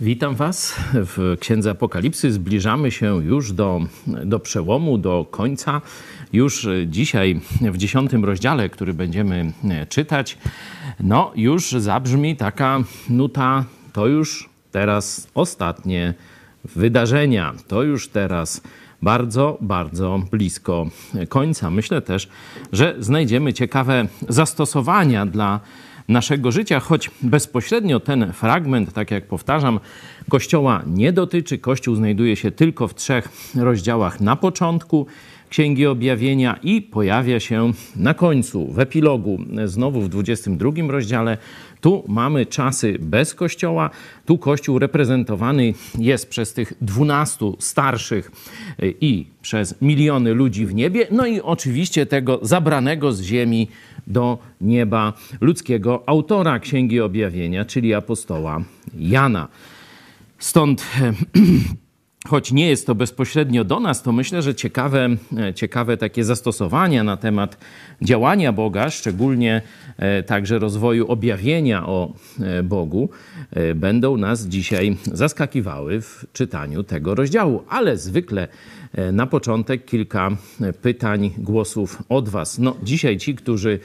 Witam Was w Księdze Apokalipsy. Zbliżamy się już do, do przełomu, do końca. Już dzisiaj w dziesiątym rozdziale, który będziemy czytać, no już zabrzmi taka nuta, to już teraz ostatnie wydarzenia, to już teraz bardzo, bardzo blisko końca. Myślę też, że znajdziemy ciekawe zastosowania dla naszego życia, choć bezpośrednio ten fragment, tak jak powtarzam, Kościoła nie dotyczy. Kościół znajduje się tylko w trzech rozdziałach na początku Księgi Objawienia i pojawia się na końcu, w epilogu, znowu w 22 rozdziale. Tu mamy czasy bez Kościoła. Tu Kościół reprezentowany jest przez tych dwunastu starszych i przez miliony ludzi w niebie, no i oczywiście tego zabranego z ziemi do nieba ludzkiego autora Księgi Objawienia, czyli apostoła Jana. Stąd choć nie jest to bezpośrednio do nas, to myślę, że ciekawe, ciekawe takie zastosowania na temat działania Boga, szczególnie e, także rozwoju objawienia o e, Bogu, e, będą nas dzisiaj zaskakiwały w czytaniu tego rozdziału. Ale zwykle na początek kilka pytań, głosów od Was. No, dzisiaj ci, którzy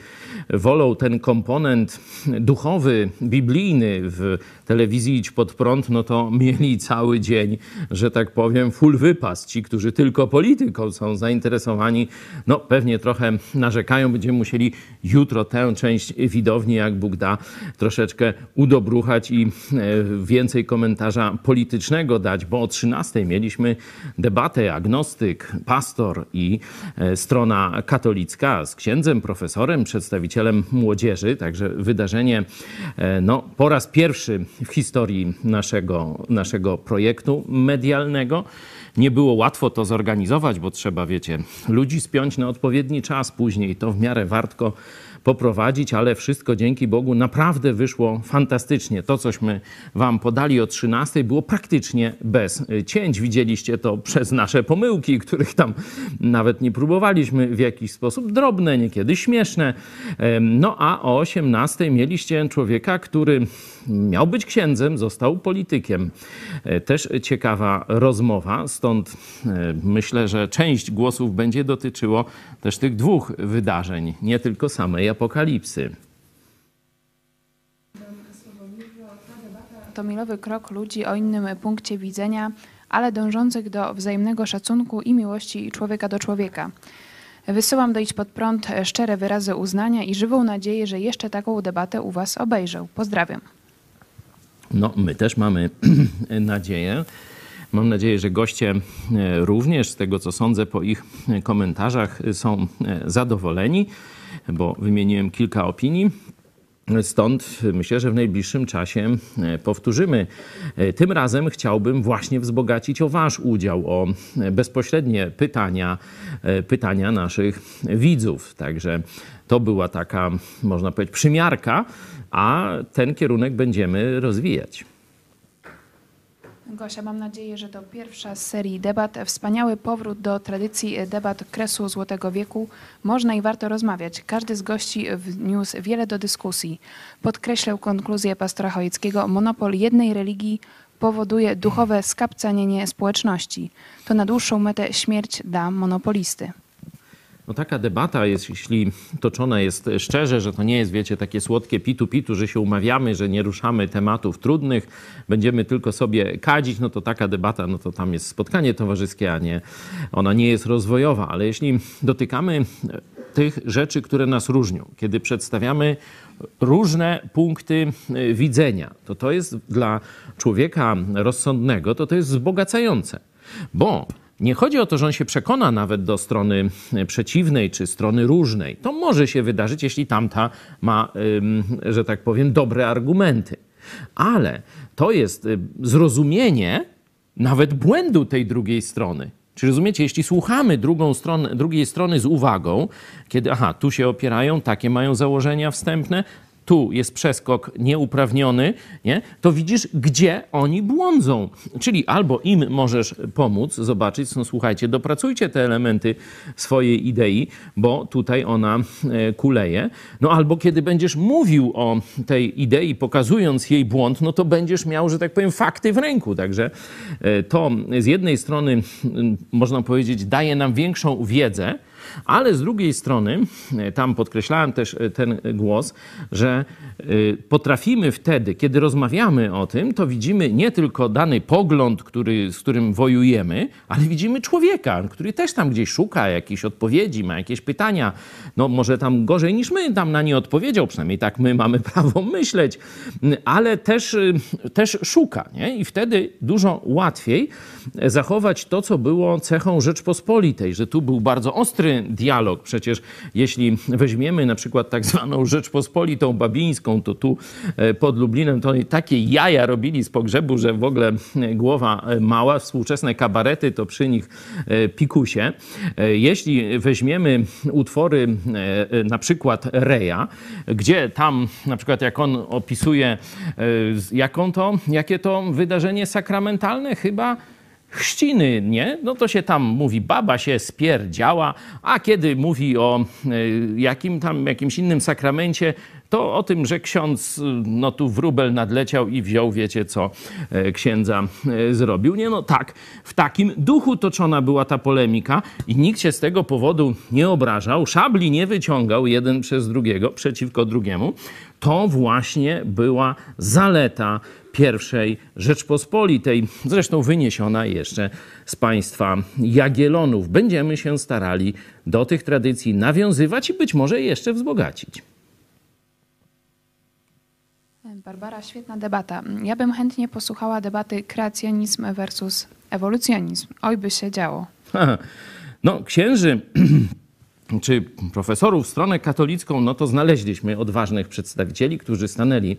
wolą ten komponent duchowy, biblijny w telewizji Idź Pod Prąd, no to mieli cały dzień, że tak powiem, full wypas. Ci, którzy tylko polityką są zainteresowani, no pewnie trochę narzekają. Będziemy musieli jutro tę część widowni, jak Bóg da, troszeczkę udobruchać i e, więcej komentarza politycznego dać, bo o 13 mieliśmy debatę agnostyk, pastor i e, strona katolicka z księdzem, profesorem, przedstawicielem młodzieży. Także wydarzenie e, no, po raz pierwszy w historii naszego, naszego projektu medialnego. Nie było łatwo to zorganizować, bo trzeba, wiecie, ludzi spiąć na odpowiedni czas później. To w miarę wartko poprowadzić, ale wszystko dzięki Bogu naprawdę wyszło fantastycznie. To, cośmy Wam podali o 13, było praktycznie bez cięć. Widzieliście to przez nasze pomyłki, których tam nawet nie próbowaliśmy w jakiś sposób drobne, niekiedy śmieszne. No a o 18 mieliście człowieka, który miał być księdzem, został politykiem. E, też ciekawa rozmowa, stąd e, myślę, że część głosów będzie dotyczyło też tych dwóch wydarzeń, nie tylko samej apokalipsy. To milowy krok ludzi o innym punkcie widzenia, ale dążących do wzajemnego szacunku i miłości człowieka do człowieka. Wysyłam do Idź Pod Prąd szczere wyrazy uznania i żywą nadzieję, że jeszcze taką debatę u Was obejrzę. Pozdrawiam. No, my też mamy nadzieję. Mam nadzieję, że goście e, również, z tego co sądzę po ich komentarzach, są e, zadowoleni, bo wymieniłem kilka opinii. Stąd myślę, że w najbliższym czasie e, powtórzymy. Tym razem chciałbym właśnie wzbogacić o Wasz udział, o bezpośrednie pytania, pytania naszych widzów. Także to była taka, można powiedzieć, przymiarka a ten kierunek będziemy rozwijać. Gosia, mam nadzieję, że to pierwsza z serii debat. Wspaniały powrót do tradycji debat kresu Złotego Wieku. Można i warto rozmawiać. Każdy z gości wniósł wiele do dyskusji. Podkreślał konkluzję pastora Chojeckiego. Monopol jednej religii powoduje duchowe skapcanienie społeczności. To na dłuższą metę śmierć da monopolisty. No taka debata jest, jeśli toczona jest szczerze, że to nie jest, wiecie, takie słodkie pitu-pitu, że się umawiamy, że nie ruszamy tematów trudnych, będziemy tylko sobie kadzić, no to taka debata, no to tam jest spotkanie towarzyskie, a nie, ona nie jest rozwojowa. Ale jeśli dotykamy tych rzeczy, które nas różnią, kiedy przedstawiamy różne punkty e, widzenia, to to jest dla człowieka rozsądnego, to to jest wzbogacające. Bo nie chodzi o to, że on się przekona nawet do strony e, przeciwnej czy strony różnej. To może się wydarzyć, jeśli tamta ma, że tak powiem, dobre argumenty. Ale to jest e, zrozumienie nawet błędu tej drugiej strony. Czy rozumiecie, jeśli słuchamy drugą stronę, drugiej strony z uwagą, kiedy aha, tu się opierają, takie mają założenia wstępne, tu jest przeskok nieuprawniony, nie? to widzisz, gdzie oni błądzą. Czyli albo im możesz pomóc, zobaczyć, no słuchajcie, dopracujcie te elementy swojej idei, bo tutaj ona e, kuleje. No albo kiedy będziesz mówił o tej idei, pokazując jej błąd, no to będziesz miał, że tak powiem, fakty w ręku. Także e, to z jednej strony, można powiedzieć, daje nam większą wiedzę, ale z drugiej strony, e, tam podkreślałem też e, ten głos, że e, potrafimy wtedy, kiedy rozmawiamy o tym, to widzimy nie tylko dany pogląd, który, z którym wojujemy, ale widzimy człowieka, który też tam gdzieś szuka jakichś odpowiedzi, ma jakieś pytania. No może tam gorzej niż my tam na nie odpowiedział, przynajmniej tak my mamy prawo myśleć, ale też, też szuka. Nie? I wtedy dużo łatwiej zachować to, co było cechą Rzeczpospolitej, że tu był bardzo ostry dialog. Przecież jeśli weźmiemy na przykład tak zwaną Rzeczpospolitą Babińską, to tu e, pod Lublinem to takie jaja robili z pogrzebu, że w ogóle e, głowa e, mała. Współczesne kabarety to przy nich pikusie. Jeśli weźmiemy utwory na przykład Reja, gdzie tam na przykład jak on opisuje jaką to, jakie to wydarzenie sakramentalne, chyba chrzciny, nie? No to się tam mówi, baba się spierdziała, a kiedy mówi o e, jakim tam, jakimś innym sakramencie, to o tym, że ksiądz no tu wróbel nadleciał i wziął, wiecie co e, księdza e, zrobił. Nie, no tak, w takim duchu toczona była ta polemika i nikt się z tego powodu nie obrażał, szabli nie wyciągał jeden przez drugiego, przeciwko drugiemu. To właśnie była zaleta pierwszej Rzeczpospolitej, zresztą wyniesiona jeszcze z państwa Jagielonów. Będziemy się starali do tych tradycji nawiązywać i być może jeszcze wzbogacić. Barbara, świetna debata. Ja bym chętnie posłuchała debaty kreacjonizm versus ewolucjonizm. Oj, by się działo. No, księży czy profesorów stronę katolicką, no to znaleźliśmy odważnych przedstawicieli, którzy stanęli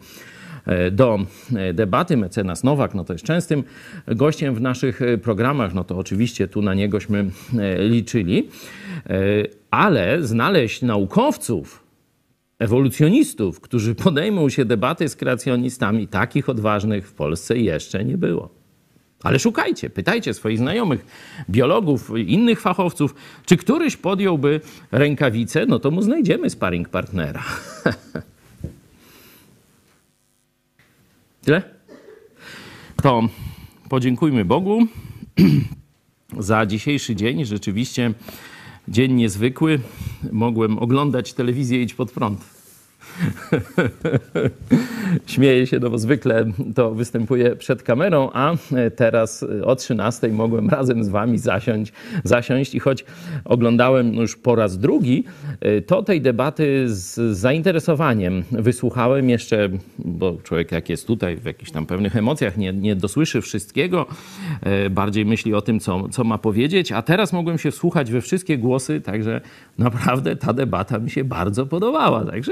do e, debaty. Mecenas Nowak, no to jest częstym gościem w naszych e, programach, no to oczywiście tu na niegośmy liczyli. Ale znaleźć naukowców, ewolucjonistów, którzy podejmą się debaty z kreacjonistami, takich odważnych w Polsce jeszcze nie było. Ale szukajcie, pytajcie swoich znajomych, biologów, innych fachowców, czy któryś podjąłby rękawicę, no to mu znajdziemy sparring partnera. Tyle? To podziękujmy Bogu za dzisiejszy dzień. Rzeczywiście dzień niezwykły. Mogłem oglądać telewizję Idź Pod Prąd Śmieję się, no bo zwykle to występuje przed kamerą, a teraz o 13 mogłem razem z wami zasiąść, zasiąść i choć oglądałem już po raz drugi, to tej debaty z zainteresowaniem wysłuchałem jeszcze, bo człowiek jak jest tutaj w jakichś tam pewnych emocjach, nie, nie dosłyszy wszystkiego, bardziej myśli o tym, co, co ma powiedzieć, a teraz mogłem się wsłuchać we wszystkie głosy, także naprawdę ta debata mi się bardzo podobała. Także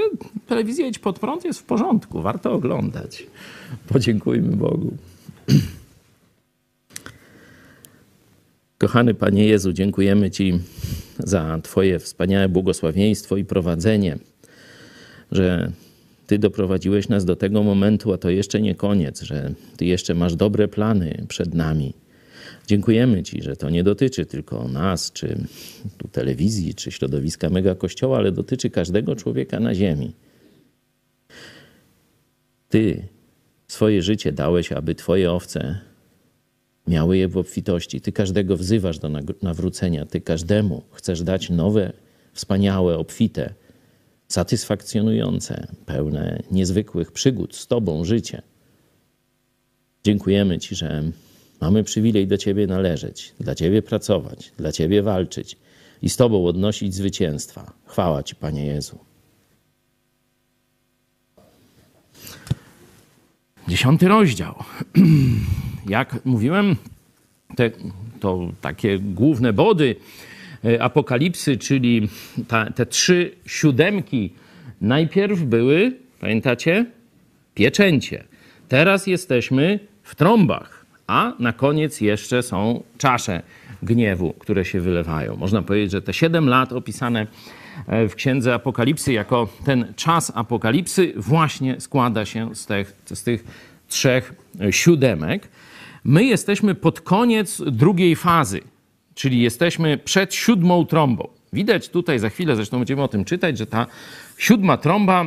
telewizja Idź Pod Prąd jest w porządku, warto oglądać. Podziękujmy Bogu. Kochany Panie Jezu, dziękujemy Ci za Twoje wspaniałe błogosławieństwo i prowadzenie, że Ty doprowadziłeś nas do tego momentu, a to jeszcze nie koniec, że Ty jeszcze masz dobre plany przed nami. Dziękujemy Ci, że to nie dotyczy tylko nas, czy tu telewizji, czy środowiska mega kościoła, ale dotyczy każdego człowieka na ziemi. Ty swoje życie dałeś, aby Twoje owce miały je w obfitości. Ty każdego wzywasz do nawrócenia. Ty każdemu chcesz dać nowe, wspaniałe, obfite, satysfakcjonujące, pełne niezwykłych przygód z Tobą życie. Dziękujemy Ci, że mamy przywilej do Ciebie należeć, dla Ciebie pracować, dla Ciebie walczyć i z Tobą odnosić zwycięstwa. Chwała Ci, Panie Jezu. Dziesiąty rozdział. Jak mówiłem, te, to takie główne body e, apokalipsy, czyli ta, te trzy siódemki, najpierw były, pamiętacie, pieczęcie. Teraz jesteśmy w trąbach, a na koniec jeszcze są czasze gniewu, które się wylewają. Można powiedzieć, że te siedem lat opisane w Księdze Apokalipsy jako ten czas apokalipsy właśnie składa się z tych, z tych trzech siódemek. My jesteśmy pod koniec drugiej fazy, czyli jesteśmy przed siódmą trąbą. Widać tutaj za chwilę, zresztą będziemy o tym czytać, że ta siódma trąba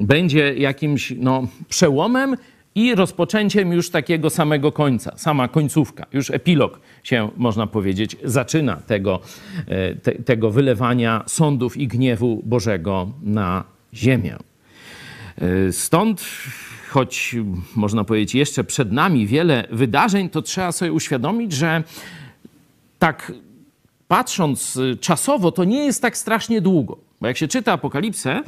będzie jakimś no, przełomem i rozpoczęciem już takiego samego końca, sama końcówka, już epilog się, można powiedzieć, zaczyna tego, e, te, tego wylewania sądów i gniewu Bożego na ziemię. E, stąd, choć można powiedzieć, jeszcze przed nami wiele wydarzeń, to trzeba sobie uświadomić, że tak patrząc czasowo, to nie jest tak strasznie długo. Bo jak się czyta Apokalipsę,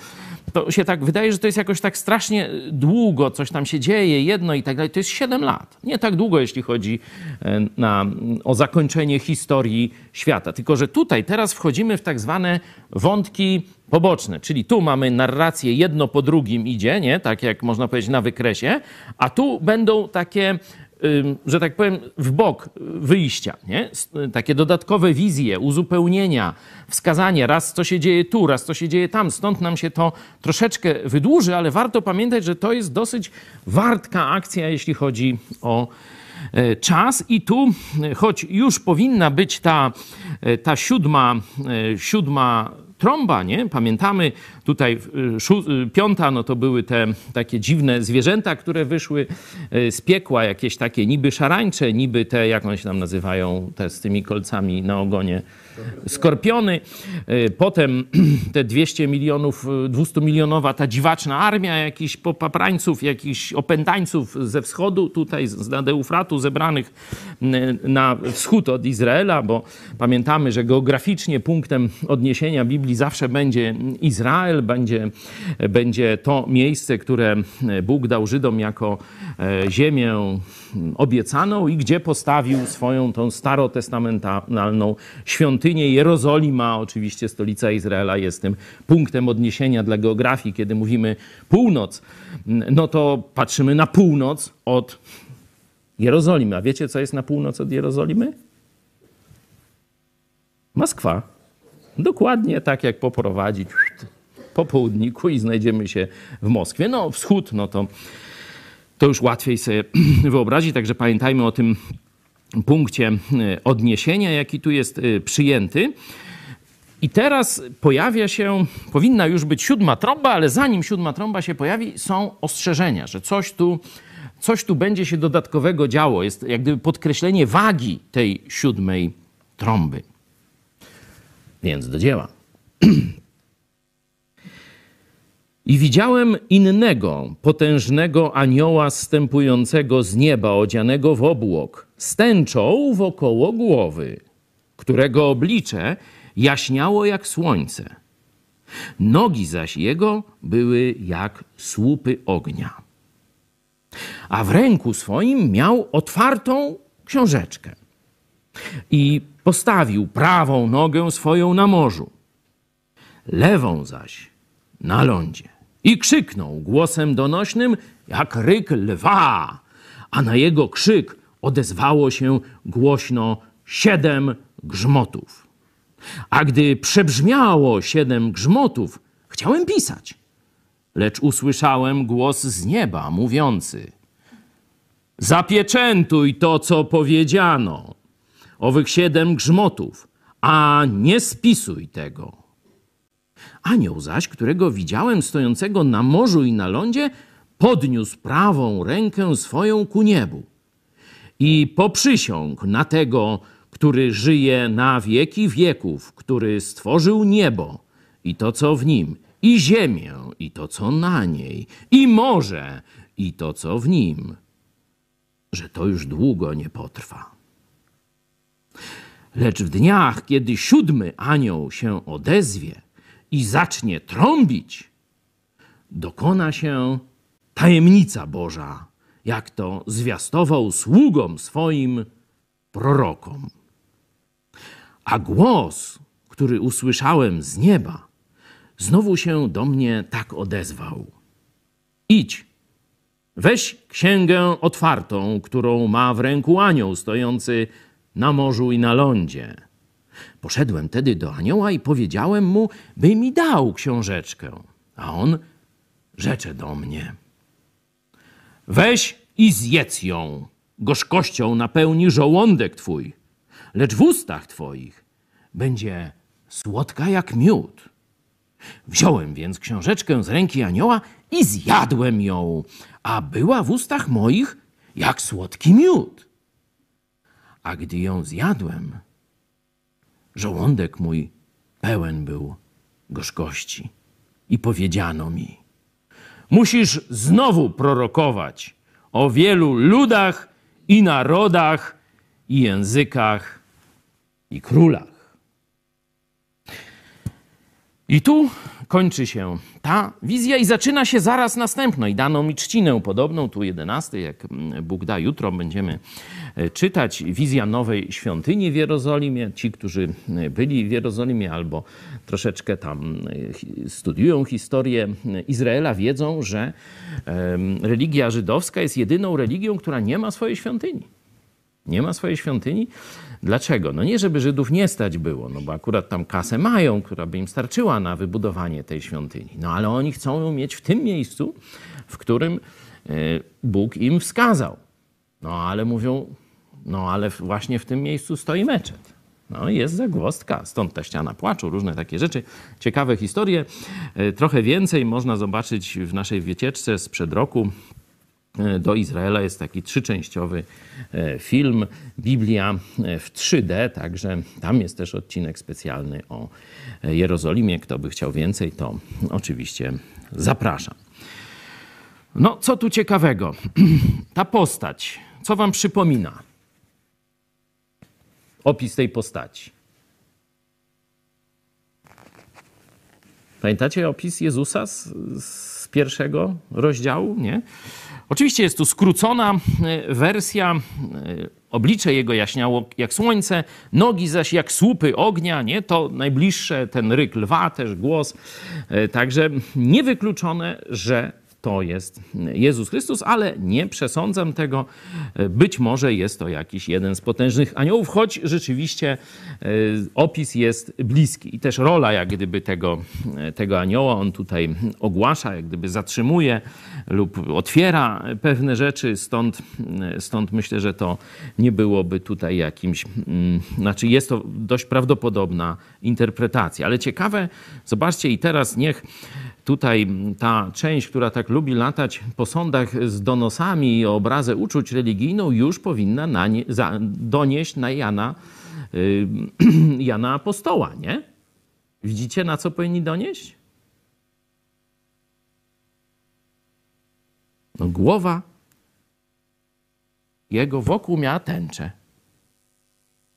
to się tak wydaje, że to jest jakoś tak strasznie długo, coś tam się dzieje, jedno i tak dalej. To jest 7 lat. Nie tak długo, jeśli chodzi e, na, o zakończenie historii świata. Tylko, że tutaj teraz wchodzimy w tak zwane wątki poboczne, czyli tu mamy narrację jedno po drugim idzie, nie? tak jak można powiedzieć na wykresie, a tu będą takie że tak powiem, w bok wyjścia, nie? takie dodatkowe wizje, uzupełnienia, wskazanie, raz co się dzieje tu, raz co się dzieje tam. Stąd nam się to troszeczkę wydłuży, ale warto pamiętać, że to jest dosyć wartka akcja, jeśli chodzi o czas. I tu, choć już powinna być ta, e, ta siódma, e, siódma trąba, nie? Pamiętamy tutaj piąta, no to były te takie dziwne zwierzęta, które wyszły z piekła, jakieś takie niby szarańcze, niby te, jak one się tam nazywają, te z tymi kolcami na ogonie, skorpiony. Potem te 200 milionów, 200 milionowa ta dziwaczna armia jakichś popaprańców, jakichś opętańców ze wschodu, tutaj z Nadeufratu zebranych na wschód od Izraela, bo pamiętamy, że geograficznie punktem odniesienia Biblii zawsze będzie Izrael, będzie, będzie to miejsce, które Bóg dał Żydom jako ziemię obiecaną i gdzie postawił swoją tą starotestamentalną świątynię. Jerozolima, oczywiście stolica Izraela, jest tym punktem odniesienia dla geografii. Kiedy mówimy północ, no to patrzymy na północ od Jerozolimy. A wiecie, co jest na północ od Jerozolimy? Moskwa. Dokładnie tak jak poprowadzić po południku i znajdziemy się w Moskwie. No, wschód, no to, to już łatwiej sobie wyobrazić, także pamiętajmy o tym punkcie e, odniesienia, jaki tu jest e, przyjęty. I teraz pojawia się, powinna już być siódma trąba, ale zanim siódma trąba się pojawi, są ostrzeżenia, że coś tu, coś tu będzie się dodatkowego działo. Jest jak gdyby podkreślenie wagi tej siódmej trąby. Więc do dzieła. I widziałem innego, potężnego anioła stępującego z nieba, odzianego w obłok, z wokoło głowy, którego oblicze jaśniało jak słońce. Nogi zaś jego były jak słupy ognia. A w ręku swoim miał otwartą książeczkę i postawił prawą nogę swoją na morzu, lewą zaś na lądzie. I krzyknął głosem donośnym, jak ryk lwa, a na jego krzyk odezwało się głośno siedem grzmotów. A gdy przebrzmiało siedem grzmotów, chciałem pisać, lecz usłyszałem głos z nieba mówiący: Zapieczętuj to, co powiedziano owych siedem grzmotów, a nie spisuj tego. Anioł zaś, którego widziałem stojącego na morzu i na lądzie, podniósł prawą rękę swoją ku niebu i poprzysiągł na tego, który żyje na wieki wieków, który stworzył niebo i to, co w nim, i ziemię, i to, co na niej, i morze, i to, co w nim, że to już długo nie potrwa. Lecz w dniach, kiedy siódmy anioł się odezwie i zacznie trąbić, dokona się tajemnica Boża, jak to zwiastował sługom swoim prorokom. A głos, który usłyszałem z nieba, znowu się do mnie tak odezwał: Idź, Weź księgę otwartą, którą ma w ręku anioł stojący na morzu i na lądzie. Poszedłem tedy do anioła i powiedziałem mu, by mi dał książeczkę. A on rzecze do mnie. Weź i zjedz ją, gorzkością napełni żołądek twój, lecz w ustach twoich będzie słodka jak miód. Wziąłem więc książeczkę z ręki anioła i zjadłem ją, a była w ustach moich jak słodki miód. A gdy ją zjadłem, żołądek mój pełen był gorzkości. I powiedziano mi: Musisz znowu prorokować o wielu ludach i narodach i językach i królach. I tu kończy się ta wizja i zaczyna się zaraz następna. I dano mi trzcinę podobną, tu jedenasty, jak Bóg da, jutro będziemy e, czytać. Wizja nowej świątyni w Jerozolimie. Ci, którzy e, byli w Jerozolimie albo troszeczkę tam e, studiują historię Izraela, wiedzą, że religia żydowska jest jedyną religią, która nie ma swojej świątyni. Nie ma swojej świątyni. Dlaczego? No nie, żeby Żydów nie stać było, no bo akurat tam kasę mają, która by im starczyła na wybudowanie tej świątyni. No ale oni chcą ją mieć w tym miejscu, w którym e, Bóg im wskazał. No ale mówią, no ale właśnie w tym miejscu stoi meczet. No jest zagłostka, stąd ta ściana płaczu, różne takie rzeczy. Ciekawe historie. E, trochę więcej można zobaczyć w naszej wycieczce sprzed roku do Izraela jest taki trzyczęściowy e, film, Biblia e, w 3D, także tam jest też odcinek specjalny o Jerozolimie. Kto by chciał więcej, to oczywiście zapraszam. No, co tu ciekawego? Ta postać, co wam przypomina? Opis tej postaci. Pamiętacie opis Jezusa z, z pierwszego rozdziału? Nie? Oczywiście jest tu skrócona e, wersja. E, oblicze jego jaśniało jak słońce, nogi zaś jak słupy ognia, nie? To najbliższe, ten ryk lwa, też głos. E, także niewykluczone, że to jest Jezus Chrystus, ale nie przesądzam tego. Być może jest to jakiś jeden z potężnych aniołów, choć rzeczywiście e, opis jest bliski. I też rola jak gdyby tego, tego anioła, on tutaj ogłasza, jak gdyby zatrzymuje lub otwiera pewne rzeczy, stąd, stąd myślę, że to nie byłoby tutaj jakimś, mm, znaczy jest to dość prawdopodobna interpretacja. Ale ciekawe, zobaczcie i teraz niech tutaj ta część, która tak lubi latać po sądach z donosami i obrazę uczuć religijną, już powinna na nie, za, donieść na Jana, y, Jana Apostoła, nie? Widzicie, na co powinni donieść? No, głowa jego wokół miała tęczę.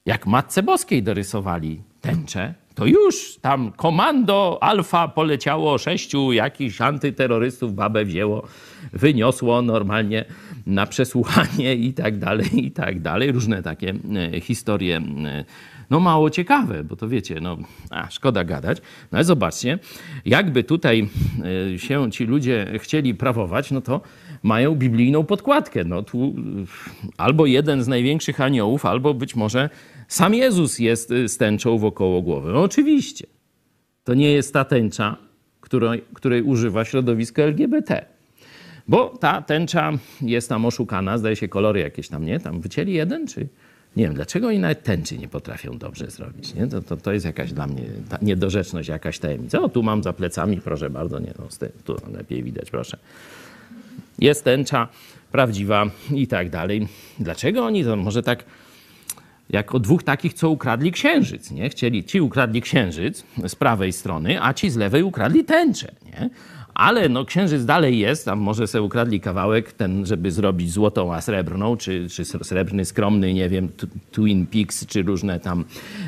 Jak Matce Boskiej dorysowali tęczę, to już tam komando alfa poleciało, sześciu jakichś antyterrorystów babę wzięło, wyniosło normalnie na przesłuchanie i tak dalej, i tak dalej. Różne takie e, historie, e, no mało ciekawe, bo to wiecie, no a, szkoda gadać. No ale zobaczcie, jakby tutaj e, się ci ludzie chcieli prawować, no to mają biblijną podkładkę. No tu albo jeden z największych aniołów, albo być może sam Jezus jest y, z tęczą wokoło głowy. No oczywiście. To nie jest ta tęcza, której, której używa środowisko LGBT. Bo ta tęcza jest tam oszukana, zdaje się kolory jakieś tam, nie? Tam wycięli jeden, czy... Nie wiem, dlaczego oni nawet tęczy nie potrafią dobrze zrobić. Nie? To, to, to jest jakaś dla mnie niedorzeczność, jakaś tajemnica. O, tu mam za plecami, proszę bardzo, nie, no, tu lepiej widać, proszę. Jest tęcza prawdziwa i tak dalej. Dlaczego oni to może tak jak o dwóch takich, co ukradli księżyc. Nie? Chcieli, ci ukradli księżyc z prawej strony, a ci z lewej ukradli tęczę. Nie? Ale no, księżyc dalej jest, tam może sobie ukradli kawałek ten, żeby zrobić złotą, a srebrną, czy, czy srebrny, skromny, nie wiem, Twin Peaks, czy różne tam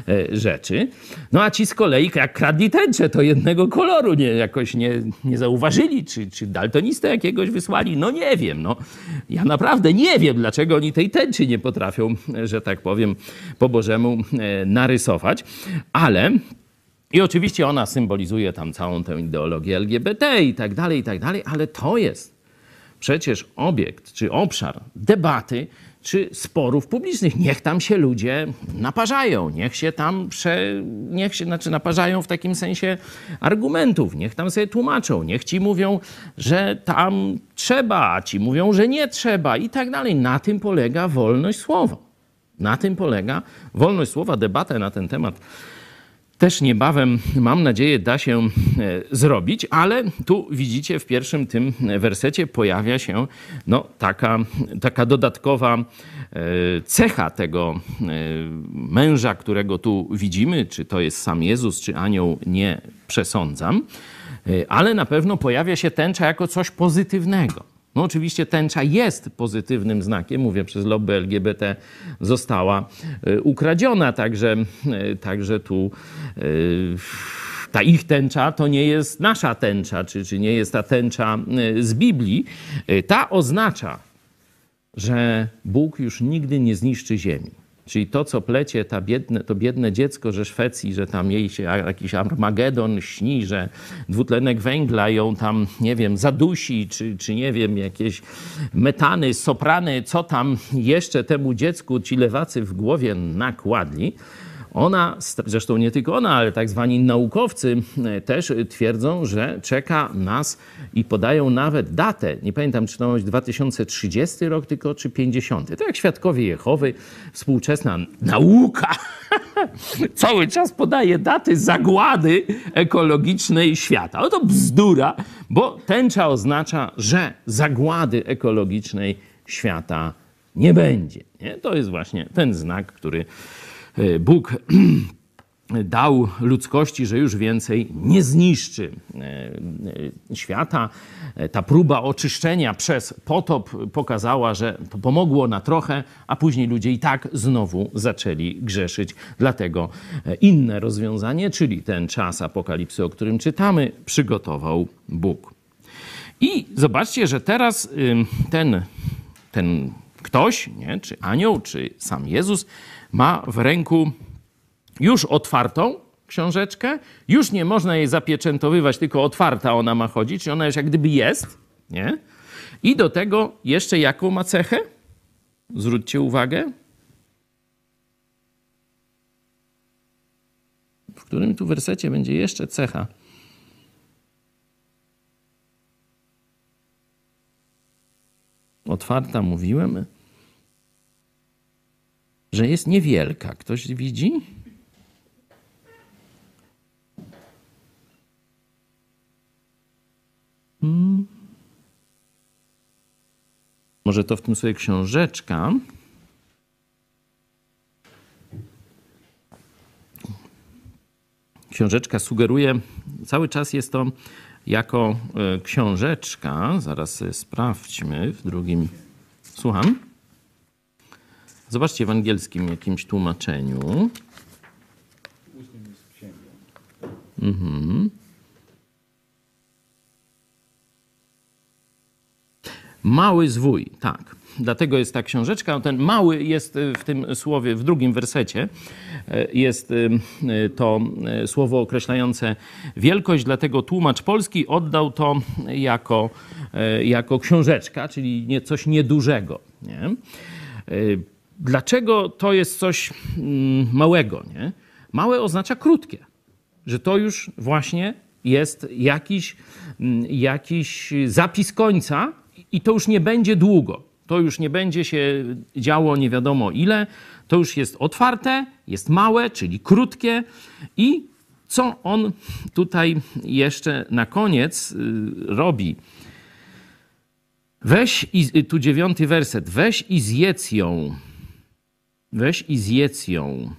e, rzeczy. No a ci z kolei, jak kradli tęczę, to jednego koloru nie, jakoś nie, nie zauważyli, czy, czy daltonistę jakiegoś wysłali, no nie wiem. No. Ja naprawdę nie wiem, dlaczego oni tej tęczy nie potrafią, że tak powiem, po Bożemu e, narysować, ale... I oczywiście ona symbolizuje tam całą tę ideologię LGBT i tak dalej, i tak dalej, ale to jest przecież obiekt czy obszar debaty czy sporów publicznych. Niech tam się ludzie naparzają, niech się tam prze, niech się, znaczy naparzają w takim sensie argumentów, niech tam sobie tłumaczą, niech ci mówią, że tam trzeba, a ci mówią, że nie trzeba i tak dalej. Na tym polega wolność słowa. Na tym polega wolność słowa, debatę na ten temat też niebawem, mam nadzieję, da się e, zrobić, ale tu widzicie w pierwszym tym wersecie pojawia się no, taka, taka dodatkowa e, cecha tego e, męża, którego tu widzimy, czy to jest sam Jezus, czy anioł, nie przesądzam, ale na pewno pojawia się tęcza jako coś pozytywnego. No oczywiście tęcza jest pozytywnym znakiem, mówię, przez lobby LGBT została e, ukradziona, także, e, także tu e, ta ich tęcza to nie jest nasza tęcza, czy, czy nie jest ta tęcza z Biblii. Ta oznacza, że Bóg już nigdy nie zniszczy ziemi. Czyli to, co plecie ta biedne, to biedne dziecko ze Szwecji, że tam jej się jakiś Armagedon śni, że dwutlenek węgla ją tam, nie wiem, zadusi, czy, czy nie wiem, jakieś metany, soprany, co tam jeszcze temu dziecku ci lewacy w głowie nakładli ona, zresztą nie tylko ona, ale tak zwani naukowcy e, też twierdzą, że czeka nas i podają nawet datę. Nie pamiętam, czy to być 2030 rok tylko, czy 50. To jak świadkowie Jehowy, współczesna nauka cały czas podaje daty zagłady ekologicznej świata. No to bzdura, bo tęcza oznacza, że zagłady ekologicznej świata nie będzie. Nie? To jest właśnie ten znak, który Bóg dał ludzkości, że już więcej nie zniszczy e, e, świata. Ta próba oczyszczenia przez potop pokazała, że to pomogło na trochę, a później ludzie i tak znowu zaczęli grzeszyć. Dlatego inne rozwiązanie, czyli ten czas apokalipsy, o którym czytamy, przygotował Bóg. I zobaczcie, że teraz ten, ten ktoś, nie, czy anioł, czy sam Jezus, ma w ręku już otwartą książeczkę, już nie można jej zapieczętowywać, tylko otwarta ona ma chodzić, czyli ona już jak gdyby jest, nie? I do tego jeszcze jaką ma cechę? Zwróćcie uwagę. W którym tu wersecie będzie jeszcze cecha? Otwarta mówiłem że jest niewielka. Ktoś widzi? Hmm. Może to w tym sobie książeczka. Książeczka sugeruje, cały czas jest to jako e, książeczka. Zaraz sprawdźmy w drugim. Słucham. Zobaczcie w angielskim jakimś tłumaczeniu. Mhm. Mały zwój, tak. Dlatego jest ta książeczka. Ten mały jest w tym słowie, w drugim wersecie, jest y, to słowo określające wielkość, dlatego tłumacz polski oddał to jako, y, jako książeczka, czyli nie, coś niedużego. Nie? Y, Dlaczego to jest coś mm, małego? Nie? Małe oznacza krótkie, że to już właśnie jest jakiś, mm, jakiś zapis końca i to już nie będzie długo. To już nie będzie się działo nie wiadomo ile. To już jest otwarte, jest małe, czyli krótkie. I co on tutaj jeszcze na koniec y, robi? Weź i tu dziewiąty werset. Weź i zjedz ją weź i zjedz ją.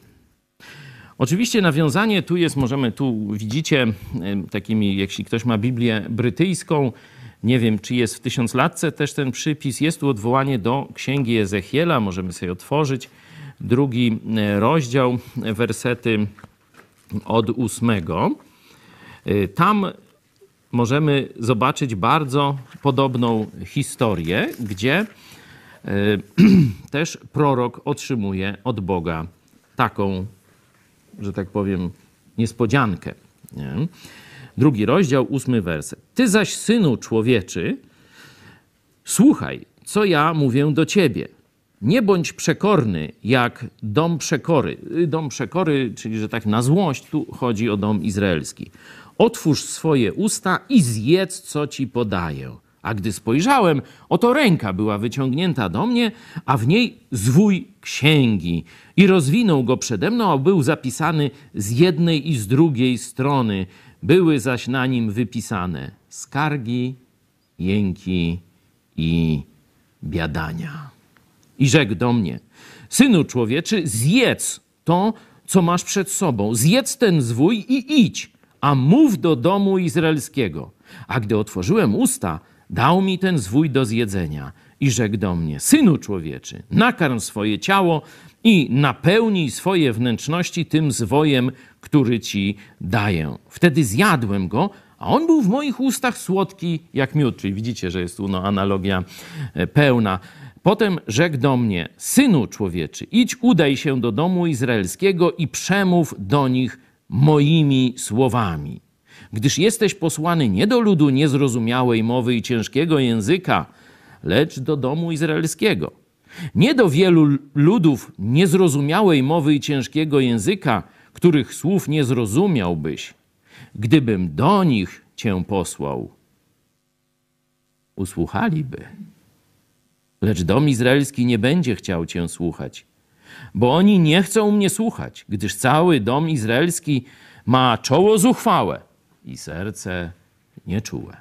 Oczywiście nawiązanie tu jest, możemy tu widzicie takimi, jeśli ktoś ma Biblię brytyjską, nie wiem, czy jest w tysiąclatce też ten przypis, jest tu odwołanie do Księgi Ezechiela, możemy sobie otworzyć drugi e, rozdział, wersety od ósmego. E, tam możemy zobaczyć bardzo podobną historię, gdzie też prorok otrzymuje od Boga taką, że tak powiem, niespodziankę. Nie? Drugi rozdział, ósmy werset. Ty zaś, synu człowieczy, Słuchaj, co ja mówię do ciebie. Nie bądź przekorny jak dom przekory. Dom przekory, czyli że tak na złość, tu chodzi o dom izraelski. Otwórz swoje usta i zjedz, co ci podaję. A gdy spojrzałem, oto ręka była wyciągnięta do mnie, a w niej zwój księgi. I rozwinął go przede mną, a był zapisany z jednej i z drugiej strony. Były zaś na nim wypisane skargi, jęki i biadania. I rzekł do mnie: Synu człowieczy, zjedz to, co masz przed sobą. Zjedz ten zwój i idź, a mów do domu izraelskiego. A gdy otworzyłem usta, dał mi ten zwój do zjedzenia. I rzekł do mnie: Synu człowieczy, nakarm swoje ciało i napełnij swoje wnętrzności tym zwojem, który ci daję. Wtedy zjadłem go, a on był w moich ustach słodki jak miód. Czyli widzicie, że jest tu no, analogia e, pełna. Potem rzekł do mnie: Synu człowieczy, idź, udaj się do domu izraelskiego i przemów do nich moimi słowami. Gdyż jesteś posłany nie do ludu niezrozumiałej mowy i ciężkiego języka, lecz do domu izraelskiego. Nie do wielu ludów niezrozumiałej mowy i ciężkiego języka, których słów nie zrozumiałbyś, gdybym do nich cię posłał. Usłuchaliby. Lecz dom izraelski nie będzie chciał cię słuchać, bo oni nie chcą mnie słuchać, gdyż cały dom izraelski ma czoło zuchwałe i serce nieczułe.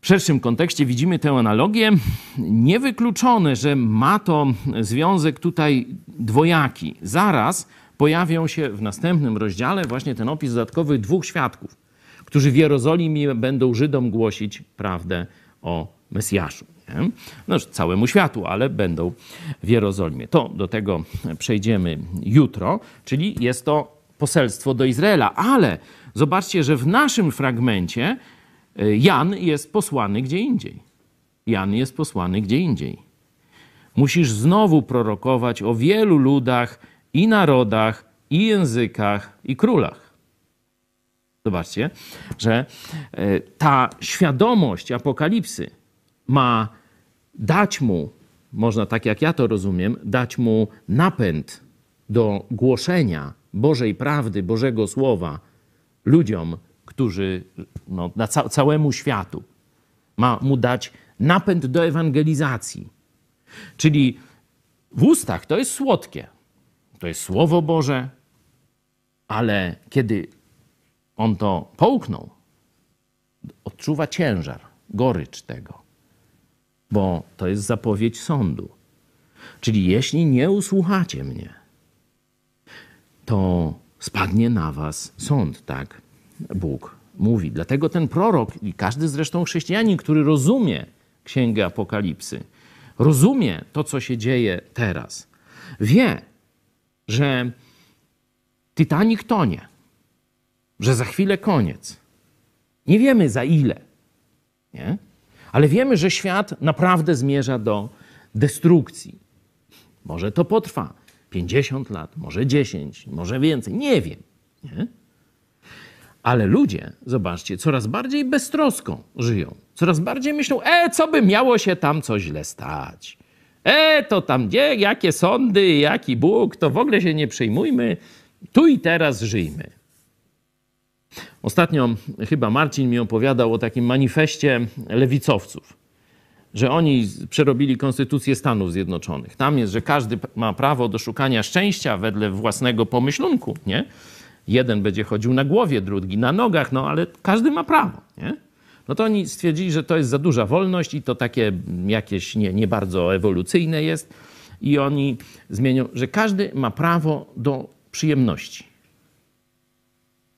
W szerszym kontekście widzimy tę analogię. Niewykluczone, że ma to związek tutaj dwojaki. Zaraz pojawią się w następnym rozdziale właśnie ten opis dodatkowy dwóch świadków, którzy w Jerozolimie będą Żydom głosić prawdę o Mesjaszu. Nie? No, całemu światu, ale będą w Jerozolimie. To do tego przejdziemy jutro, czyli jest to poselstwo do Izraela, ale zobaczcie, że w naszym fragmencie e, Jan jest posłany gdzie indziej. Jan jest posłany gdzie indziej. Musisz znowu prorokować o wielu ludach i narodach, i językach, i królach. Zobaczcie, że e, ta świadomość apokalipsy ma dać mu, można tak jak ja to rozumiem, dać mu napęd do głoszenia Bożej prawdy, Bożego Słowa ludziom, którzy, no, na ca całemu światu. Ma mu dać napęd do ewangelizacji. Czyli w ustach to jest słodkie, to jest Słowo Boże, ale kiedy on to połknął, odczuwa ciężar, gorycz tego, bo to jest zapowiedź sądu. Czyli jeśli nie usłuchacie mnie, to spadnie na was sąd, tak Bóg mówi. Dlatego ten prorok i każdy zresztą chrześcijanin, który rozumie Księgę Apokalipsy, rozumie to, co się dzieje teraz, wie, że Titanic tonie, że za chwilę koniec. Nie wiemy za ile, nie? ale wiemy, że świat naprawdę zmierza do destrukcji. Może to potrwa 50 lat, może 10, może więcej, nie wiem. Nie? Ale ludzie, zobaczcie, coraz bardziej beztroską żyją. Coraz bardziej myślą, e, co by miało się tam co źle stać. E, to tam gdzie, jakie sądy, jaki Bóg, to w ogóle się nie przejmujmy. Tu i teraz żyjmy. Ostatnio chyba Marcin mi opowiadał o takim manifestie lewicowców, że oni przerobili konstytucję Stanów Zjednoczonych. Tam jest, że każdy ma prawo do szukania szczęścia wedle własnego pomyślunku, nie? Jeden będzie chodził na głowie, drugi na nogach, no ale każdy ma prawo, nie? No to oni stwierdzili, że to jest za duża wolność i to takie jakieś nie, nie bardzo ewolucyjne jest. I oni zmienią, że każdy ma prawo do przyjemności.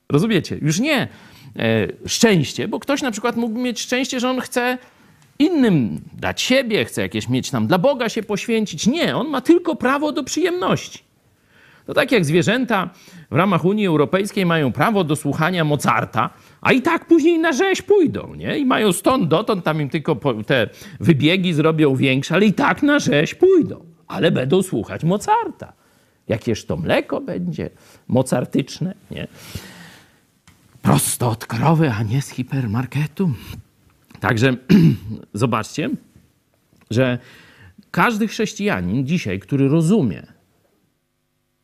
Rozumiecie? Już nie e, szczęście, bo ktoś na przykład mógł mieć szczęście, że on chce innym dać siebie, chce jakieś mieć tam dla Boga się poświęcić. Nie, on ma tylko prawo do przyjemności. To tak jak zwierzęta w ramach Unii Europejskiej mają prawo do słuchania Mozarta, a i tak później na rzeź pójdą, nie? I mają stąd dotąd, tam im tylko te wybiegi zrobią większe, ale i tak na rzeź pójdą. Ale będą słuchać Mozarta. Jakież to mleko będzie mozartyczne, nie? Prosto od krowy, a nie z hipermarketu. Także zobaczcie, że każdy chrześcijanin dzisiaj, który rozumie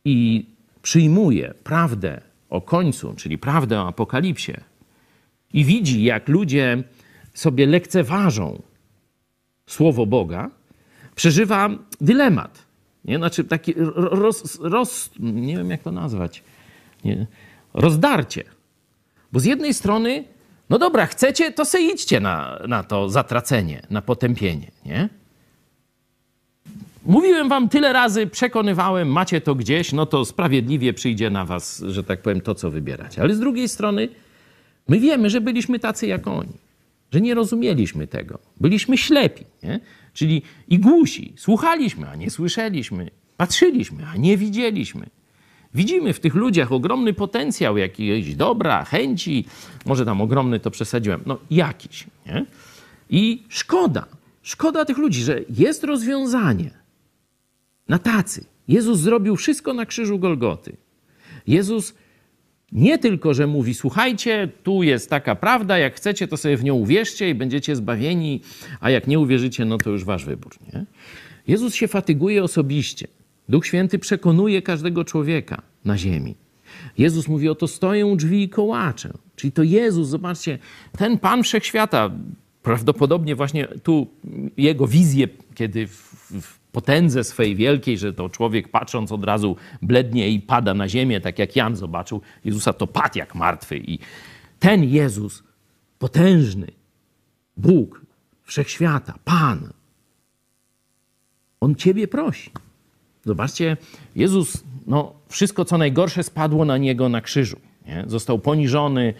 i przyjmuje prawdę o końcu, czyli prawdę o apokalipsie, i widzi, jak ludzie sobie lekceważą słowo Boga, przeżywa dylemat. Nie? Znaczy taki roz, roz, nie wiem jak to nazwać, nie? rozdarcie. Bo z jednej strony, no dobra, chcecie, to se idźcie na, na to zatracenie, na potępienie. Nie? Mówiłem wam tyle razy, przekonywałem, macie to gdzieś, no to sprawiedliwie przyjdzie na was, że tak powiem, to, co wybieracie. Ale z drugiej strony, my wiemy, że byliśmy tacy jak oni, że nie rozumieliśmy tego. Byliśmy ślepi, nie? czyli i głusi. Słuchaliśmy, a nie słyszeliśmy. Patrzyliśmy, a nie widzieliśmy. Widzimy w tych ludziach ogromny potencjał jakiegoś dobra, chęci, może tam ogromny to przesadziłem, no jakiś. Nie? I szkoda, szkoda tych ludzi, że jest rozwiązanie na tacy. Jezus zrobił wszystko na krzyżu Golgoty. Jezus nie tylko, że mówi, słuchajcie, tu jest taka prawda, jak chcecie, to sobie w nią uwierzcie i będziecie zbawieni, a jak nie uwierzycie, no to już wasz wybór. Nie? Jezus się fatyguje osobiście. Duch Święty przekonuje każdego człowieka na ziemi. Jezus mówi, oto stoję drzwi i kołaczę. Czyli to Jezus, zobaczcie, ten Pan Wszechświata, prawdopodobnie właśnie tu jego wizję, kiedy w, w potędze swej wielkiej, że to człowiek patrząc od razu blednie i pada na ziemię, tak jak Jan zobaczył Jezusa, to padł jak martwy. I ten Jezus, potężny, Bóg, Wszechświata, Pan, On Ciebie prosi. Zobaczcie, Jezus, no, wszystko co najgorsze spadło na Niego na krzyżu. Nie? Został poniżony,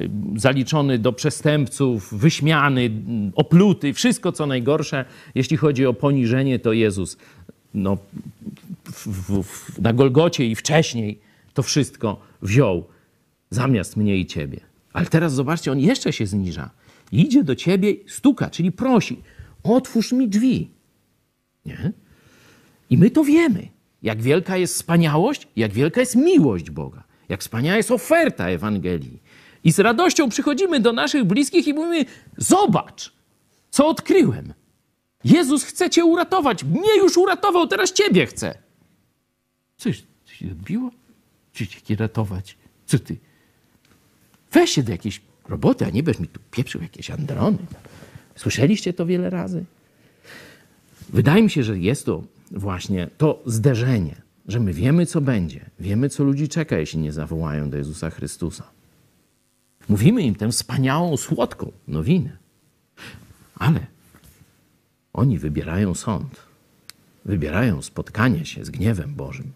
y, zaliczony do przestępców, wyśmiany, opluty, wszystko co najgorsze. Jeśli chodzi o poniżenie, to Jezus no, w, w, w, na Golgocie i wcześniej to wszystko wziął zamiast mnie i ciebie. Ale teraz zobaczcie, on jeszcze się zniża. Idzie do ciebie, stuka, czyli prosi: otwórz mi drzwi. Nie? I my to wiemy. Jak wielka jest wspaniałość, jak wielka jest miłość Boga, jak wspaniała jest oferta Ewangelii. I z radością przychodzimy do naszych bliskich i mówimy: Zobacz, co odkryłem. Jezus chce cię uratować. Mnie już uratował, teraz ciebie chce. Coś się odbiło? Czy cię ratować? Co ty? Weź się do jakiejś roboty, a nie będziesz mi tu pieprzył jakieś androny. Słyszeliście to wiele razy? Wydaje mi się, że jest to właśnie to zderzenie, że my wiemy, co będzie, wiemy, co ludzi czeka, jeśli nie zawołają do Jezusa Chrystusa. Mówimy im tę wspaniałą, słodką nowinę, ale oni wybierają sąd, wybierają spotkanie się z gniewem Bożym.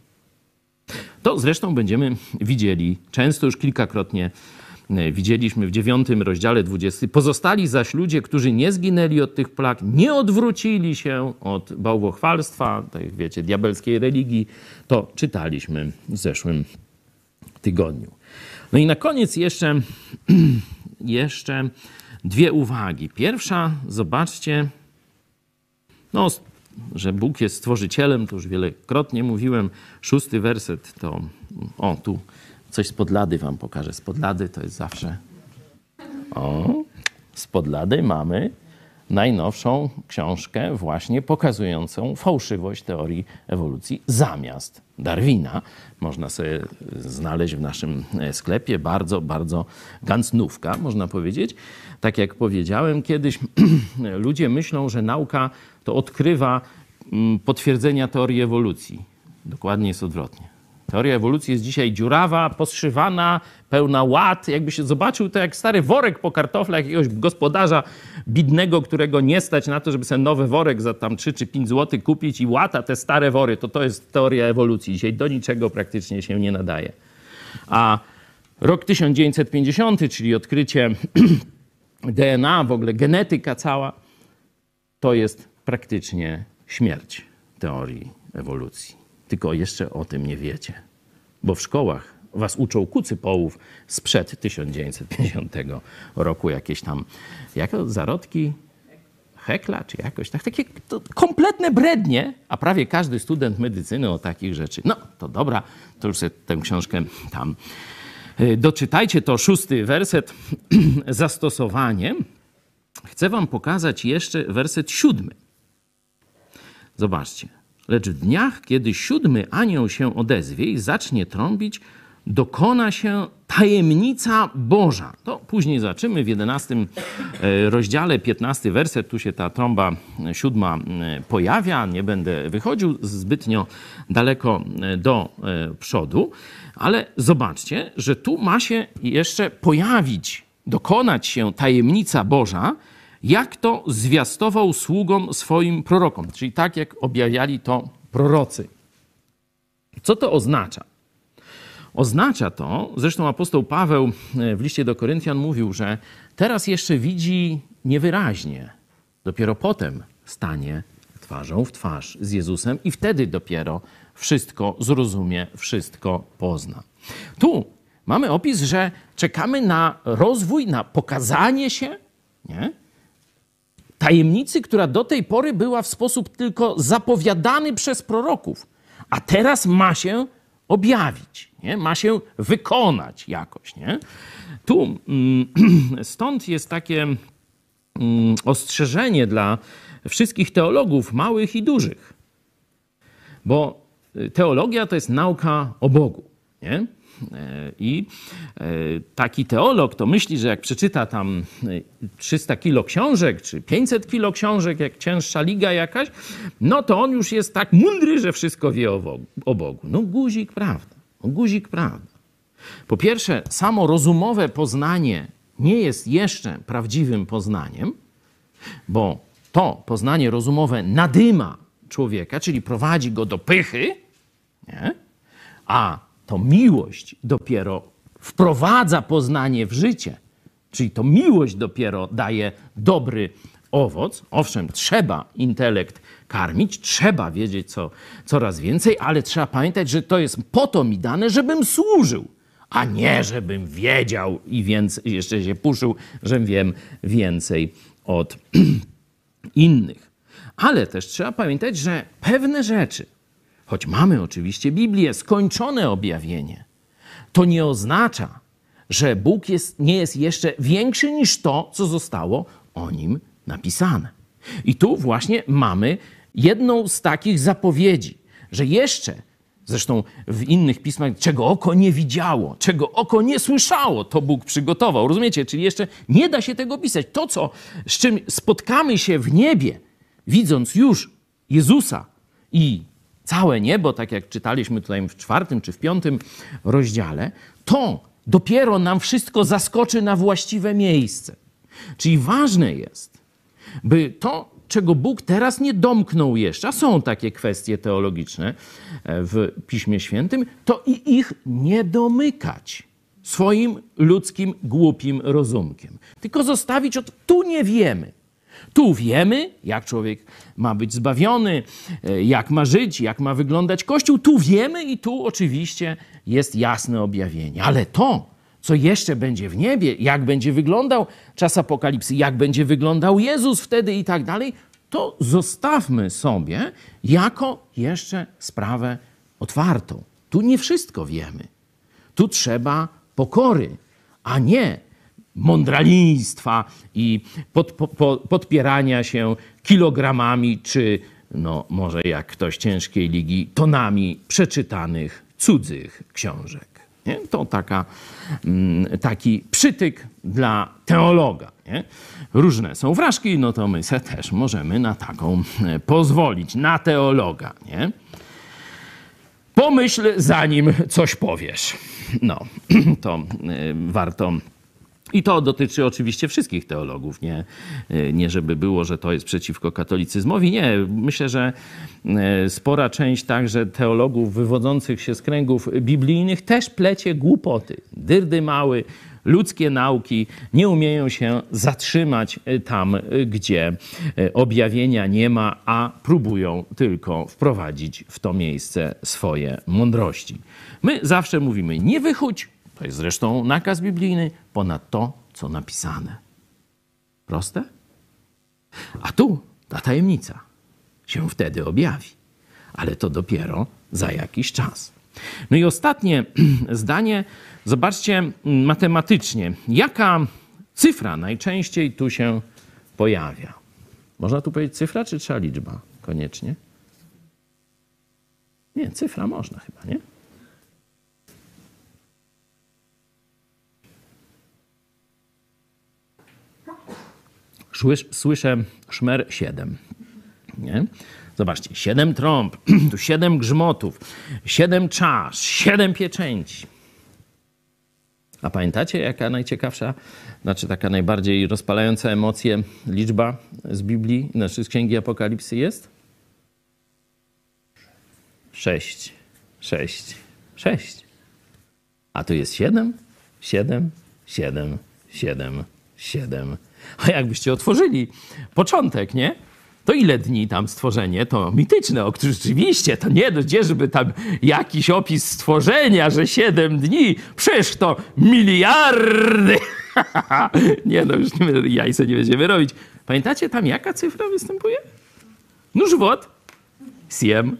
To zresztą będziemy widzieli często już kilkakrotnie widzieliśmy w dziewiątym rozdziale 20. Pozostali zaś ludzie, którzy nie zginęli od tych plag, nie odwrócili się od bałwochwalstwa, tak wiecie, diabelskiej religii, to czytaliśmy w zeszłym tygodniu. No i na koniec jeszcze, jeszcze dwie uwagi. Pierwsza, zobaczcie, no, że Bóg jest stworzycielem, to już wielokrotnie mówiłem. Szósty werset to, o tu Coś z podlady wam pokażę. Z podlady to jest zawsze. O, z podlady mamy najnowszą książkę właśnie pokazującą fałszywość teorii ewolucji zamiast Darwina. Można sobie znaleźć w naszym sklepie bardzo, bardzo gancnówka, można powiedzieć. Tak jak powiedziałem kiedyś, ludzie myślą, że nauka to odkrywa mm, potwierdzenia teorii ewolucji. Dokładnie jest odwrotnie. Teoria ewolucji jest dzisiaj dziurawa, poszywana, pełna ład. Jakby się zobaczył to jak stary worek po kartoflach jakiegoś gospodarza bidnego, którego nie stać na to, żeby sobie nowy worek za tam 3 czy 5 zł kupić i łata te stare wory. To to jest teoria ewolucji. Dzisiaj do niczego praktycznie się nie nadaje. A rok 1950, czyli odkrycie DNA, w ogóle genetyka cała, to jest praktycznie śmierć teorii ewolucji. Tylko jeszcze o tym nie wiecie, bo w szkołach was uczą kucy połów sprzed 1950 roku, jakieś tam jako zarodki hekla, czy jakoś tak, takie kompletne brednie, a prawie każdy student medycyny o takich rzeczy. No, to dobra, to już sobie tę książkę tam y, doczytajcie. To szósty werset, zastosowanie. chcę wam pokazać jeszcze werset siódmy. Zobaczcie. Lecz w dniach, kiedy siódmy anioł się odezwie i zacznie trąbić, dokona się tajemnica Boża. To później zaczymy w 11 e, rozdziale, 15 werset, tu się ta trąba e, siódma e, pojawia. Nie będę wychodził zbytnio daleko do przodu, ale zobaczcie, że tu ma się jeszcze pojawić, dokonać się tajemnica Boża, jak to zwiastował sługom swoim prorokom, czyli tak jak objawiali to prorocy. Co to oznacza? Oznacza to, zresztą apostoł Paweł e, w liście do Koryntian mówił, że teraz jeszcze widzi niewyraźnie, dopiero potem stanie twarzą w twarz z Jezusem i wtedy dopiero wszystko zrozumie, wszystko pozna. Tu mamy opis, że czekamy na rozwój, na pokazanie się nie? Tajemnicy, która do tej pory była w sposób tylko zapowiadany przez proroków, a teraz ma się objawić, nie? ma się wykonać jakoś. Nie? Tu mm, stąd jest takie mm, ostrzeżenie dla wszystkich teologów, małych i dużych. Bo teologia to jest nauka o Bogu. Nie? E, I e, taki teolog to myśli, że jak przeczyta tam 300 e, kilo książek, czy 500 kilo książek, jak cięższa liga jakaś, no to on już jest tak mądry, że wszystko wie o Bogu. No guzik prawda. No guzik prawda. Po pierwsze, samo rozumowe poznanie nie jest jeszcze prawdziwym poznaniem, bo to poznanie rozumowe nadyma człowieka, czyli prowadzi go do pychy, nie? a to miłość dopiero wprowadza poznanie w życie. Czyli to miłość dopiero daje dobry owoc. Owszem, trzeba intelekt karmić, trzeba wiedzieć co, coraz więcej, ale trzeba pamiętać, że to jest po to mi dane, żebym służył, a nie żebym wiedział i więc jeszcze się puszył, że wiem więcej od innych. Ale też trzeba pamiętać, że pewne rzeczy, choć mamy oczywiście Biblię, skończone objawienie, to nie oznacza, że Bóg jest, nie jest jeszcze większy niż to, co zostało o nim napisane. I tu właśnie mamy jedną z takich zapowiedzi, że jeszcze, zresztą w innych pismach, czego oko nie widziało, czego oko nie słyszało, to Bóg przygotował. Rozumiecie? Czyli jeszcze nie da się tego pisać. To, co, z czym spotkamy się w niebie, widząc już Jezusa i całe niebo, tak jak czytaliśmy tutaj w czwartym czy w piątym rozdziale, to dopiero nam wszystko zaskoczy na właściwe miejsce. Czyli ważne jest, by to, czego Bóg teraz nie domknął jeszcze, a są takie kwestie teologiczne e, w Piśmie Świętym, to i ich nie domykać swoim ludzkim, głupim rozumkiem. Tylko zostawić od tu nie wiemy. Tu wiemy, jak człowiek ma być zbawiony, e, jak ma żyć, jak ma wyglądać Kościół. Tu wiemy i tu oczywiście jest jasne objawienie. Ale to, co jeszcze będzie w niebie, jak będzie wyglądał czas apokalipsy, jak będzie wyglądał Jezus wtedy i tak dalej, to zostawmy sobie jako jeszcze sprawę otwartą. Tu nie wszystko wiemy. Tu trzeba pokory, a nie mądraliństwa i pod, po, podpierania się kilogramami, czy no może jak ktoś ciężkiej ligi, tonami przeczytanych cudzych książek. Nie? To taka, mm, taki przytyk dla teologa. Nie? Różne są wrażki, no to my se też możemy na taką e, pozwolić, na teologa. Nie? Pomyśl, zanim coś powiesz. No, to e, warto i to dotyczy oczywiście wszystkich teologów, nie, nie żeby było, że to jest przeciwko katolicyzmowi. Nie, myślę, że e, spora część także teologów wywodzących się z kręgów biblijnych też plecie głupoty, dyrdy mały, ludzkie nauki nie umieją się zatrzymać e, tam, e, gdzie objawienia nie ma, a próbują tylko wprowadzić w to miejsce swoje mądrości. My zawsze mówimy: nie wychódź, to jest zresztą nakaz biblijny ponad to, co napisane. Proste? A tu ta tajemnica się wtedy objawi, ale to dopiero za jakiś czas. No i ostatnie zdanie, zobaczcie matematycznie, jaka cyfra najczęściej tu się pojawia. Można tu powiedzieć cyfra, czy trzeba liczba? Koniecznie. Nie, cyfra można chyba, nie? Słyszę szmer 7. Nie? Zobaczcie, siedem trąb, tu siedem grzmotów, siedem czasz, siedem pieczęci. A pamiętacie, jaka najciekawsza, znaczy taka najbardziej rozpalająca emocje liczba z Biblii, znaczy z Księgi Apokalipsy jest? Sześć. Sześć. Sześć. A tu jest siedem, siedem, siedem, siedem, siedem. A jakbyście otworzyli początek, nie? To ile dni tam stworzenie? To mityczne, o których rzeczywiście, to nie gdzie, żeby tam jakiś opis stworzenia, że siedem dni, przecież to miliardy. nie no, już nie, jajce nie będziemy robić. Pamiętacie tam jaka cyfra występuje? Nóż wod, siem,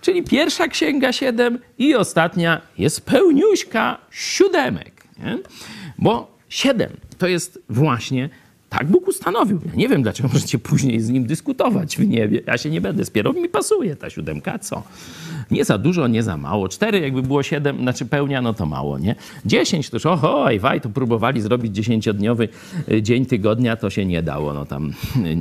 czyli pierwsza księga siedem i ostatnia jest pełniuśka siódemek. Nie? Bo siedem to jest właśnie tak Bóg ustanowił. Ja nie wiem, dlaczego możecie później z nim dyskutować w niebie. Ja się nie będę spierał, mi pasuje ta siódemka, co? Nie za dużo, nie za mało. Cztery, jakby było siedem, znaczy pełnia, no to mało, nie? Dziesięć, to już oho, waj, to próbowali zrobić dziesięciodniowy y, dzień tygodnia, to się nie dało, no tam y,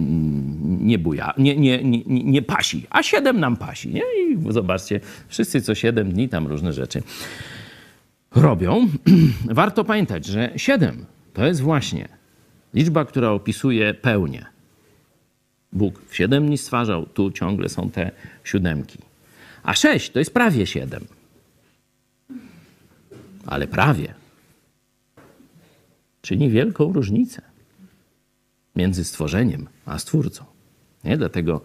nie buja, nie, nie, nie, nie pasi. A siedem nam pasi, nie? I zobaczcie, wszyscy co siedem dni tam różne rzeczy robią. Warto pamiętać, że siedem to jest właśnie Liczba, która opisuje pełnię. Bóg w siedem dni stwarzał, tu ciągle są te siódemki. A sześć to jest prawie siedem. Ale prawie. Czyni wielką różnicę między stworzeniem a stwórcą. Nie? Dlatego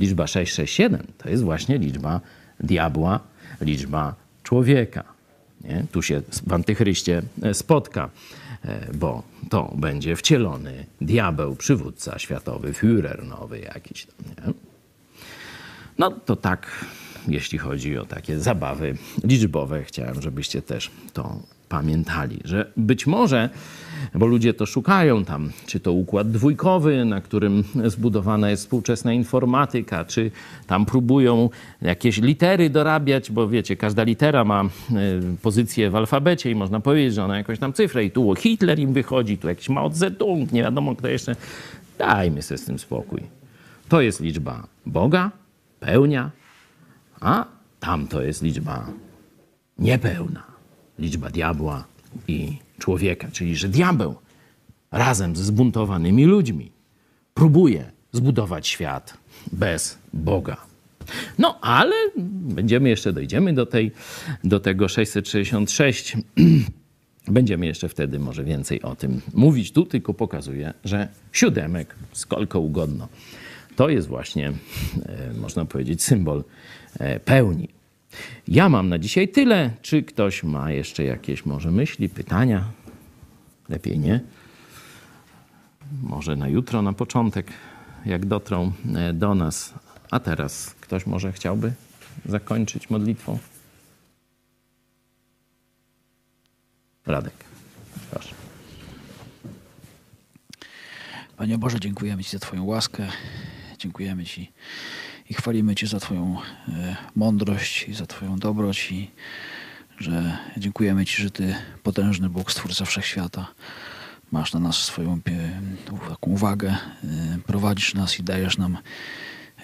liczba 667 to jest właśnie liczba diabła, liczba człowieka. Nie? Tu się w antychryście spotka. E, bo to będzie wcielony diabeł, przywódca światowy, Führer nowy jakiś tam, nie? No to tak, jeśli chodzi o takie zabawy liczbowe, chciałem, żebyście też to pamiętali, że być może, bo ludzie to szukają tam, czy to układ dwójkowy, na którym zbudowana jest współczesna informatyka, czy tam próbują jakieś litery dorabiać, bo wiecie, każda litera ma e, pozycję w alfabecie i można powiedzieć, że ona jakąś tam cyfrę i tu Hitler im wychodzi, tu jakiś Mao Zedong, nie wiadomo kto jeszcze. Dajmy sobie z tym spokój. To jest liczba Boga, pełnia, a tamto jest liczba niepełna liczba diabła i człowieka, czyli że diabeł razem ze zbuntowanymi ludźmi próbuje zbudować świat bez Boga. No, ale będziemy jeszcze, dojdziemy do, tej, do tego 666. Będziemy jeszcze wtedy może więcej o tym mówić. Tu tylko pokazuję, że siódemek, skolko ugodno, to jest właśnie, e, można powiedzieć, symbol e, pełni. Ja mam na dzisiaj tyle. Czy ktoś ma jeszcze jakieś może myśli, pytania? Lepiej nie. Może na jutro, na początek, jak dotrą e, do nas. A teraz ktoś może chciałby zakończyć modlitwą? Radek, proszę. Panie Boże, dziękujemy Ci za Twoją łaskę. Dziękujemy Ci i chwalimy Cię za Twoją e, mądrość i za Twoją dobroć i że dziękujemy Ci, że Ty, potężny Bóg, Stwórca Wszechświata, masz na nas swoją taką uwagę, e, prowadzisz nas i dajesz nam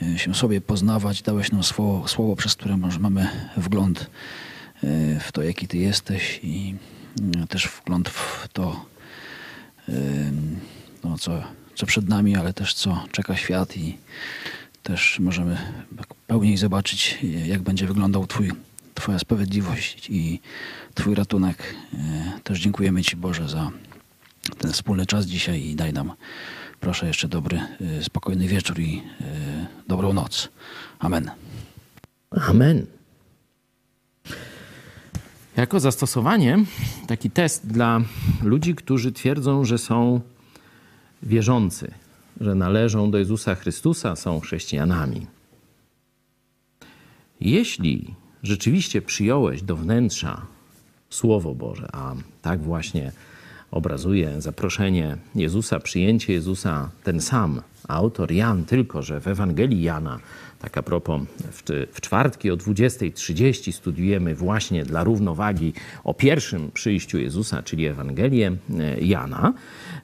e, się sobie poznawać, dałeś nam słowo, słowo przez które mamy wgląd w to, jaki Ty jesteś i też wgląd w to, no, co, co przed nami, ale też co czeka świat i też możemy pełniej zobaczyć, jak będzie wyglądał Twój, Twoja sprawiedliwość i Twój ratunek. E, też dziękujemy Ci, Boże, za ten wspólny czas dzisiaj i daj nam, proszę, jeszcze dobry, e, spokojny wieczór i e, dobrą noc. Amen. Amen. Jako zastosowanie, taki test dla ludzi, którzy twierdzą, że są wierzący, że należą do Jezusa Chrystusa, są chrześcijanami. Jeśli rzeczywiście przyjąłeś do wnętrza Słowo Boże, a tak właśnie obrazuje zaproszenie Jezusa, przyjęcie Jezusa, ten sam autor Jan, tylko że w Ewangelii Jana, tak a propos, w, w czwartki o 20.30 studiujemy właśnie dla równowagi o pierwszym przyjściu Jezusa, czyli Ewangelię e, Jana.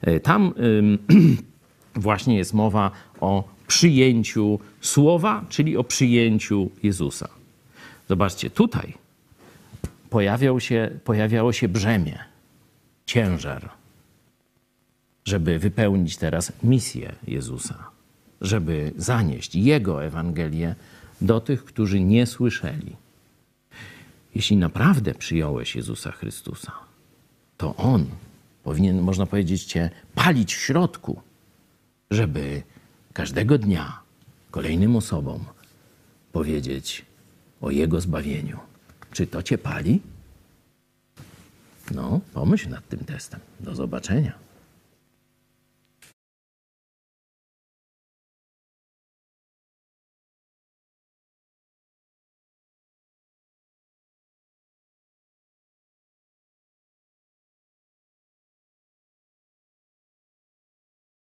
E, Tam ym, właśnie jest mowa o przyjęciu słowa, czyli o przyjęciu Jezusa. Zobaczcie, tutaj pojawiał się, pojawiało się brzemię, ciężar, żeby wypełnić teraz misję Jezusa, żeby zanieść Jego Ewangelię do tych, którzy nie słyszeli. Jeśli naprawdę przyjąłeś Jezusa Chrystusa, to On powinien, można powiedzieć, Cię palić w środku, żeby każdego dnia kolejnym osobom powiedzieć o Jego zbawieniu. Czy to Cię pali? No, pomyśl nad tym testem. Do zobaczenia.